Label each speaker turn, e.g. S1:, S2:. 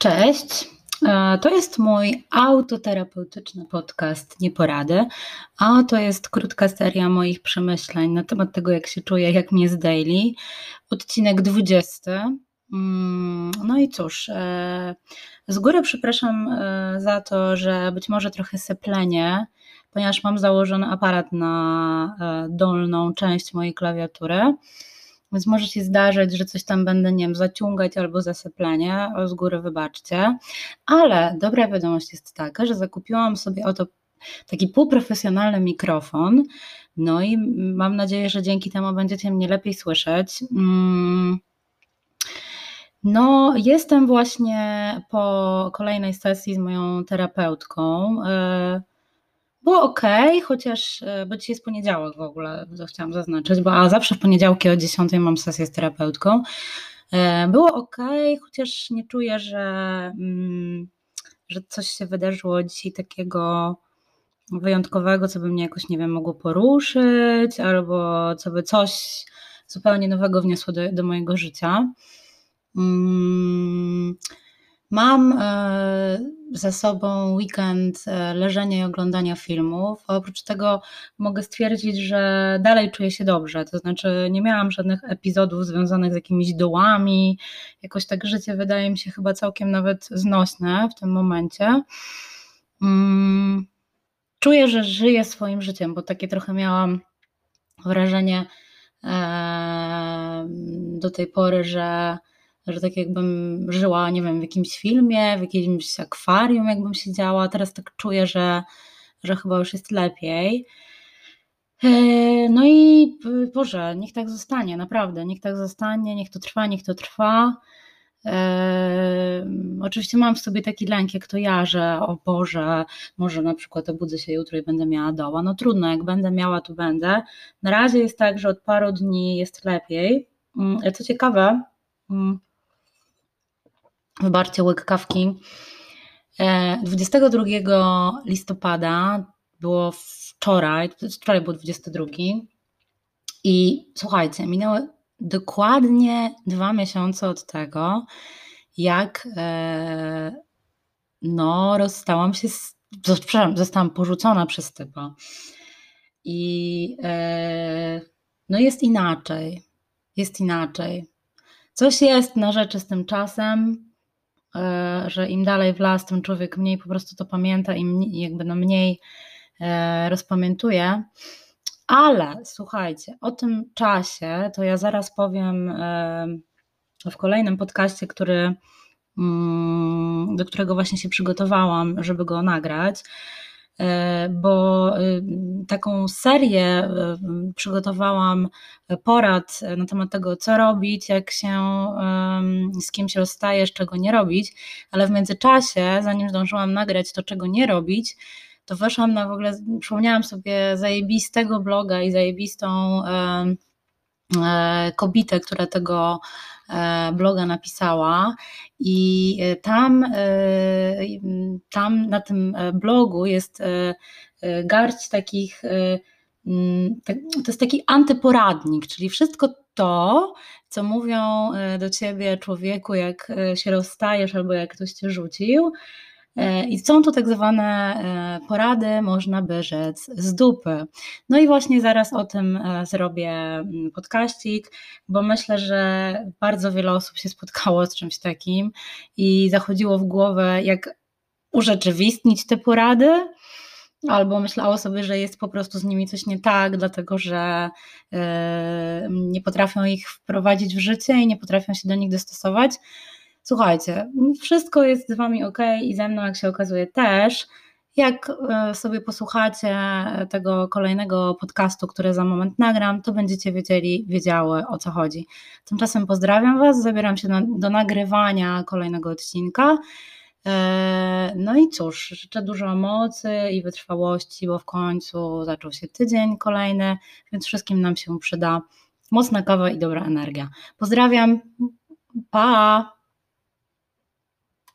S1: Cześć. E, to jest mój autoterapeutyczny podcast Nieporady, a to jest krótka seria moich przemyśleń na temat tego, jak się czuję, jak mnie z daily. Odcinek 20. Mm, no i cóż, e, z góry przepraszam e, za to, że być może trochę seplenie, ponieważ mam założony aparat na dolną część mojej klawiatury. Więc może się zdarzyć, że coś tam będę, nie wiem, zaciągać albo zasyplenie, z góry wybaczcie. Ale dobra wiadomość jest taka, że zakupiłam sobie oto taki półprofesjonalny mikrofon. No i mam nadzieję, że dzięki temu będziecie mnie lepiej słyszeć. Mm. No, jestem właśnie po kolejnej sesji z moją terapeutką. Było ok, chociaż, e, bo dzisiaj jest poniedziałek w ogóle, to chciałam zaznaczyć, bo a zawsze w poniedziałki o 10 mam sesję z terapeutką. E, było ok, chociaż nie czuję, że, mm, że coś się wydarzyło dzisiaj takiego wyjątkowego, co by mnie jakoś, nie wiem, mogło poruszyć, albo co by coś zupełnie nowego wniosło do, do mojego życia. Mm, Mam e, ze sobą weekend e, leżenia i oglądania filmów. Oprócz tego mogę stwierdzić, że dalej czuję się dobrze. To znaczy, nie miałam żadnych epizodów związanych z jakimiś dołami. Jakoś tak życie wydaje mi się chyba całkiem nawet znośne w tym momencie. Mm, czuję, że żyję swoim życiem, bo takie trochę miałam wrażenie do tej pory, że że tak jakbym żyła, nie wiem, w jakimś filmie, w jakimś akwarium, jakbym siedziała. Teraz tak czuję, że, że chyba już jest lepiej. E, no i Boże, niech tak zostanie, naprawdę, niech tak zostanie, niech to trwa, niech to trwa. Eee, oczywiście mam w sobie taki lęk, jak to ja, że o Boże, może na przykład obudzę się jutro i będę miała doła. No trudno, jak będę miała, to będę. Na razie jest tak, że od paru dni jest lepiej. Mm, co ciekawe, mm, Wybaczcie, łyk kawki. 22 e, listopada było wczoraj, wczoraj był 22 i słuchajcie, minęły dokładnie dwa miesiące od tego, jak e, no, rozstałam się z, przepraszam, zostałam porzucona przez typa. I e, no jest inaczej, jest inaczej. Coś jest na rzeczy z tym czasem, że im dalej w las, tym człowiek mniej po prostu to pamięta i jakby no mniej e, rozpamiętuje. Ale słuchajcie, o tym czasie to ja zaraz powiem e, w kolejnym podcaście, który, mm, do którego właśnie się przygotowałam, żeby go nagrać. E, bo y, taką serię y, przygotowałam porad na temat tego, co robić, jak się z kimś rozstajesz, czego nie robić, ale w międzyczasie, zanim zdążyłam nagrać to, czego nie robić, to weszłam na w ogóle, przypomniałam sobie zajebistego bloga i zajebistą e, kobietę, która tego E, bloga napisała i e, tam, e, tam na tym blogu jest garść takich, tak, to jest taki antyporadnik, czyli wszystko to, co mówią do ciebie człowieku, jak się rozstajesz albo jak ktoś cię rzucił, E, I są to tak zwane e, porady, można by rzec, z dupy. No i właśnie zaraz o tym e, zrobię mm, podkaścik, bo myślę, że bardzo wiele osób się spotkało z czymś takim i zachodziło w głowę, jak urzeczywistnić te porady, albo myślało sobie, że jest po prostu z nimi coś nie tak, dlatego że nie potrafią ich wprowadzić w życie i nie potrafią się do nich dostosować. Słuchajcie, wszystko jest z Wami ok i ze mną, jak się okazuje, też. Jak e, sobie posłuchacie tego kolejnego podcastu, który za moment nagram, to będziecie wiedzieli, wiedziały o co chodzi. Tymczasem pozdrawiam Was, zabieram się na, do nagrywania kolejnego odcinka. E, no i cóż, życzę dużo mocy i wytrwałości, bo w końcu zaczął się tydzień kolejny, więc wszystkim nam się przyda mocna kawa i dobra energia. Pozdrawiam, pa!